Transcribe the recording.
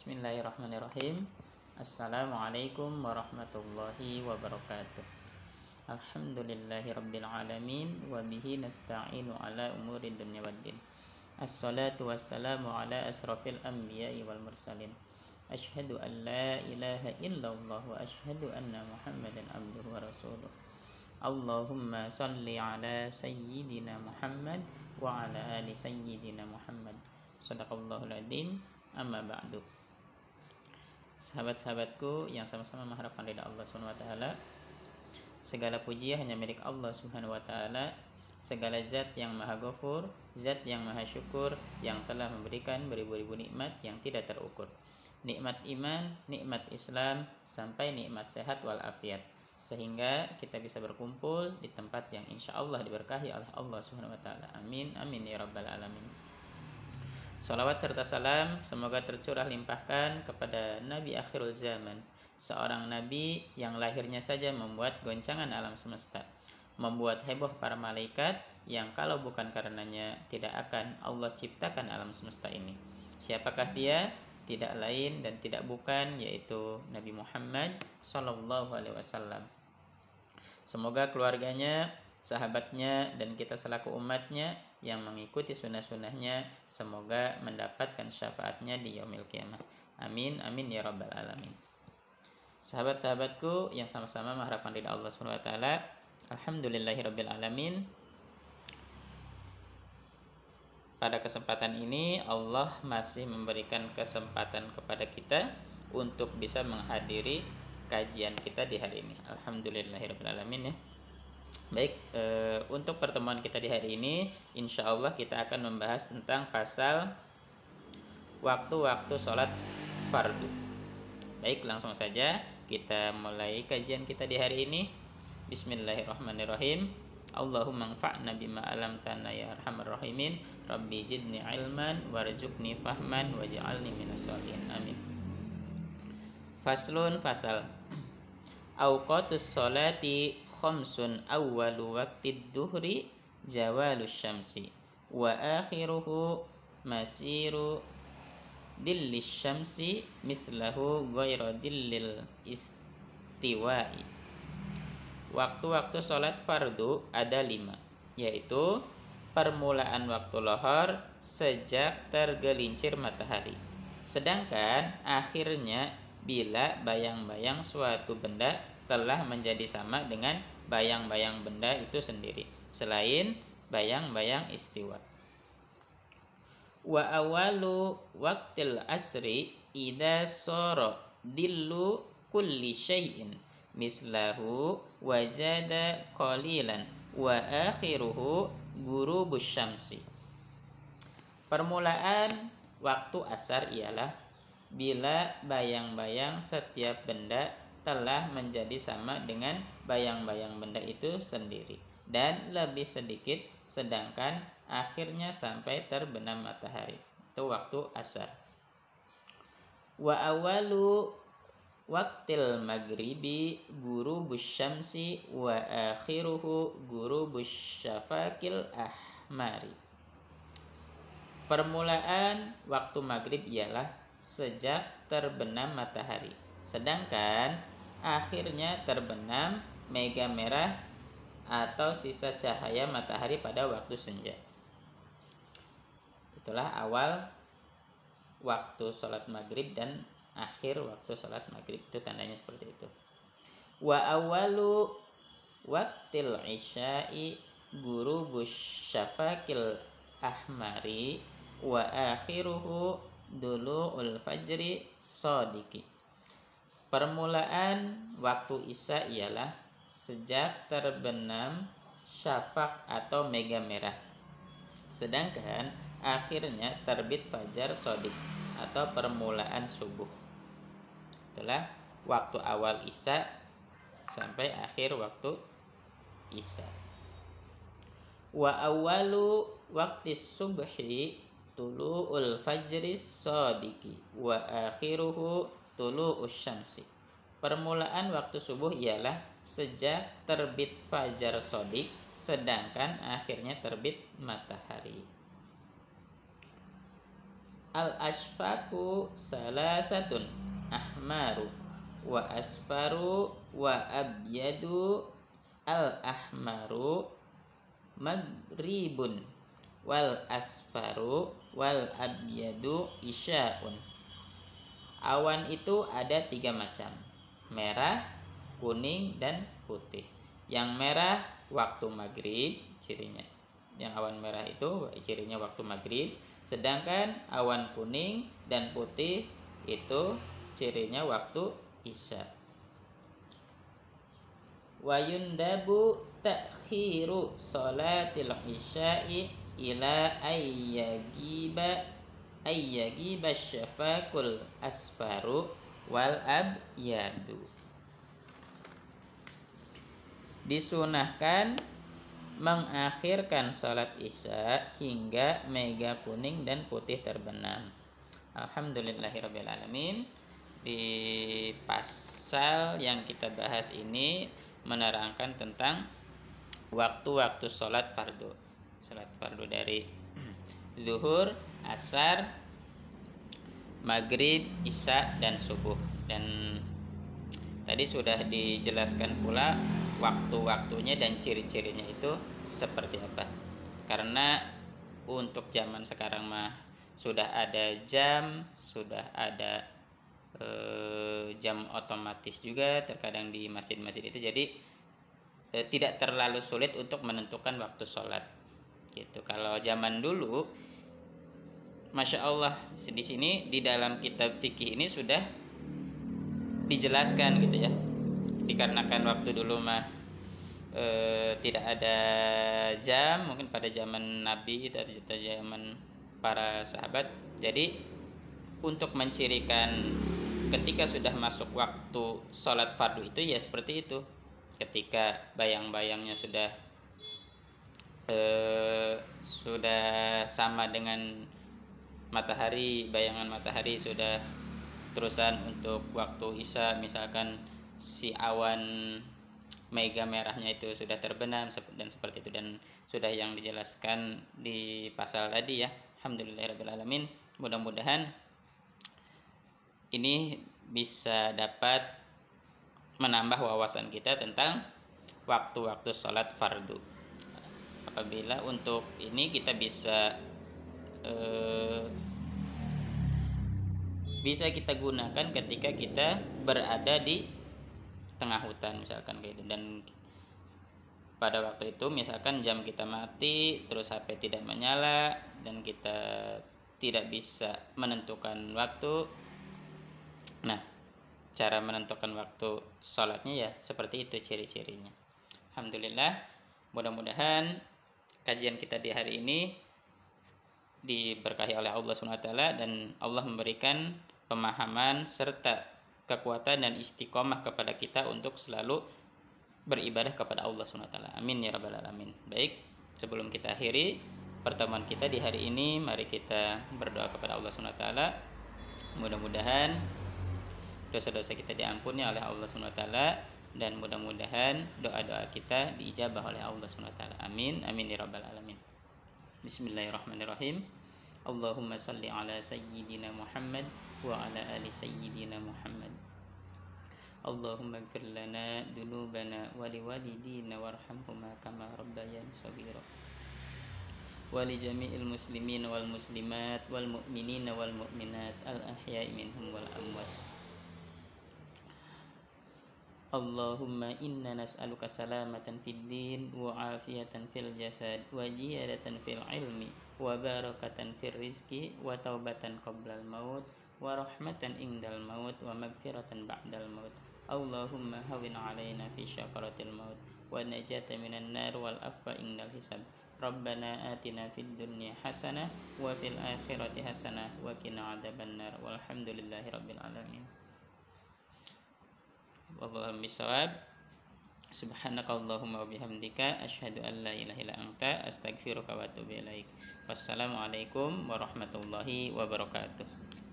Bismillahirrahmanirrahim. Assalamualaikum warahmatullahi wabarakatuh. Alhamdulillahi rabbil alamin wa nasta'inu ala umuri dunya waddin. Assalatu wassalamu ala asrafil anbiya'i wal mursalin. Ashhadu an la ilaha illallah wa ashhadu anna Muhammadan abduhu wa rasuluh. Allahumma salli ala sayyidina Muhammad wa ala ali sayyidina Muhammad. Sadaqallahul adzim. Amma ba'du sahabat-sahabatku yang sama-sama mengharapkan ridha Allah Subhanahu wa taala. Segala puji hanya milik Allah Subhanahu wa taala. Segala zat yang maha ghafur, zat yang maha syukur yang telah memberikan beribu-ribu nikmat yang tidak terukur. Nikmat iman, nikmat Islam, sampai nikmat sehat walafiat sehingga kita bisa berkumpul di tempat yang insya Allah diberkahi oleh Allah Subhanahu wa taala. Amin amin ya rabbal alamin. Salawat serta salam semoga tercurah limpahkan kepada Nabi akhirul zaman, seorang nabi yang lahirnya saja membuat goncangan alam semesta, membuat heboh para malaikat yang kalau bukan karenanya tidak akan Allah ciptakan alam semesta ini. Siapakah dia? Tidak lain dan tidak bukan yaitu Nabi Muhammad Sallallahu Alaihi Wasallam. Semoga keluarganya, sahabatnya, dan kita selaku umatnya yang mengikuti sunnah-sunnahnya semoga mendapatkan syafaatnya di yaumil kiamah. Amin amin ya rabbal alamin. Sahabat-sahabatku yang sama-sama mengharapkan ridha Allah Subhanahu wa taala. Alhamdulillahirabbil alamin. Pada kesempatan ini Allah masih memberikan kesempatan kepada kita untuk bisa menghadiri kajian kita di hari ini. Alhamdulillahirabbil alamin ya. Baik, e, untuk pertemuan kita di hari ini, insya Allah kita akan membahas tentang pasal waktu-waktu sholat fardu. Baik, langsung saja kita mulai kajian kita di hari ini. Bismillahirrahmanirrahim. Allahumma anfa'na bima alam tanah ya arhamar rahimin. Rabbi jidni ilman warzuqni fahman waj'alni minas sholihin. Amin. Faslun fasal. Auqatus sholati khamsun awwalu waqtid duhri zawalus syamsi wa akhiruhu masiru dillis syamsi mislahu ghayra dillil istiwa'i waktu-waktu sholat fardu ada lima yaitu permulaan waktu lohor sejak tergelincir matahari. Sedangkan akhirnya bila bayang-bayang suatu benda telah menjadi sama dengan bayang-bayang benda itu sendiri selain bayang-bayang istiwa. Wa awalu waktil asri ida soro dillu kulli syai'in mislahu wajada qalilan wa akhiruhu gurubus syamsi. Permulaan waktu asar ialah bila bayang-bayang setiap benda telah menjadi sama dengan bayang-bayang benda itu sendiri dan lebih sedikit sedangkan akhirnya sampai terbenam matahari. Itu waktu asar. Wa awalu waktil maghribi guru busyamsi wa akhiruhu guru busyafakil ahmari. Permulaan waktu maghrib ialah sejak terbenam matahari sedangkan akhirnya terbenam mega merah atau sisa cahaya matahari pada waktu senja. Itulah awal waktu sholat maghrib dan akhir waktu sholat maghrib itu tandanya seperti itu. Wa awalu waktil isya'i guru syafakil ahmari wa akhiruhu dulu ul fajri sodiki Permulaan waktu Isya ialah sejak terbenam syafaq atau mega merah. Sedangkan akhirnya terbit fajar sodik atau permulaan subuh. Itulah waktu awal Isya sampai akhir waktu Isya. Wa awalu waktu subhi tulu'ul fajri sodiki wa akhiruhu tulu usyamsi. Permulaan waktu subuh ialah sejak terbit fajar sodik, sedangkan akhirnya terbit matahari. al asfaku salasatun ahmaru wa asfaru wa abyadu al ahmaru magribun wal asfaru wal abyadu isyaun awan itu ada tiga macam. Merah kuning dan putih. Yang merah waktu maghrib cirinya. Yang awan merah itu cirinya waktu maghrib. Sedangkan awan kuning dan putih itu cirinya waktu isya. Wa yundabu ta'khiru salatil isya'i ila ayyagiba ayyagiba syafakul asfaru wal abyadu disunahkan mengakhirkan sholat isya hingga mega kuning dan putih terbenam. Alhamdulillahirrabbilalamin Di pasal yang kita bahas ini menerangkan tentang waktu-waktu sholat fardu. Sholat fardu dari zuhur, asar, maghrib, isya, dan subuh. Dan tadi sudah dijelaskan pula waktu-waktunya dan ciri-cirinya itu seperti apa. Karena untuk zaman sekarang mah sudah ada jam sudah ada e, jam otomatis juga terkadang di masjid-masjid itu. Jadi e, tidak terlalu sulit untuk menentukan waktu sholat. Gitu. Kalau zaman dulu masya Allah di sini di dalam kitab fikih ini sudah dijelaskan gitu ya. Dikarenakan waktu dulu mah e, tidak ada jam mungkin pada zaman Nabi itu atau zaman para sahabat. Jadi untuk mencirikan ketika sudah masuk waktu sholat fardu itu ya seperti itu. Ketika bayang-bayangnya sudah e, sudah sama dengan matahari bayangan matahari sudah terusan untuk waktu isya. Misalkan si awan mega merahnya itu sudah terbenam dan seperti itu. Dan sudah yang dijelaskan di pasal tadi ya. Alhamdulillahirobbilalamin mudah-mudahan ini bisa dapat menambah wawasan kita tentang waktu-waktu sholat fardu. Apabila untuk ini kita bisa eh, bisa kita gunakan ketika kita berada di tengah hutan misalkan kayak itu dan pada waktu itu misalkan jam kita mati terus HP tidak menyala dan kita tidak bisa menentukan waktu. Nah cara menentukan waktu sholatnya ya seperti itu ciri-cirinya. Alhamdulillah mudah-mudahan kajian kita di hari ini diberkahi oleh Allah SWT dan Allah memberikan pemahaman serta kekuatan dan istiqomah kepada kita untuk selalu beribadah kepada Allah SWT. Amin ya rabbal alamin. Baik, sebelum kita akhiri pertemuan kita di hari ini, mari kita berdoa kepada Allah SWT. Mudah-mudahan dosa-dosa kita diampuni oleh Allah SWT dan mudah-mudahan doa-doa kita diijabah oleh Allah SWT. Amin. Amin ya rabbal alamin. Bismillahirrahmanirrahim. Allahumma salli ala sayyidina Muhammad وعلى آل سيدنا محمد اللهم اغفر لنا ذنوبنا ولوالدينا وارحمهما كما ربياني صغيرا ولجميع المسلمين والمسلمات والمؤمنين والمؤمنات الأحياء منهم والأموات اللهم إنا نسألك سلامة في الدين وعافية في الجسد وجيادة في العلم وبركة في الرزق وتوبة قبل الموت ورحمة عند الموت ومغفرة بعد الموت. اللهم هون علينا في شكرة الموت والنجاة من النار والأفق عند الحساب. ربنا آتنا في الدنيا حسنة وفي الآخرة حسنة وقنا عذاب النار. والحمد لله رب العالمين. wallahu bisawab subhanakallahumma wabihamdika asyhadu an la ilaha illa anta astaghfiruka wa atubu ilaik. Wassalamualaikum warahmatullahi wabarakatuh.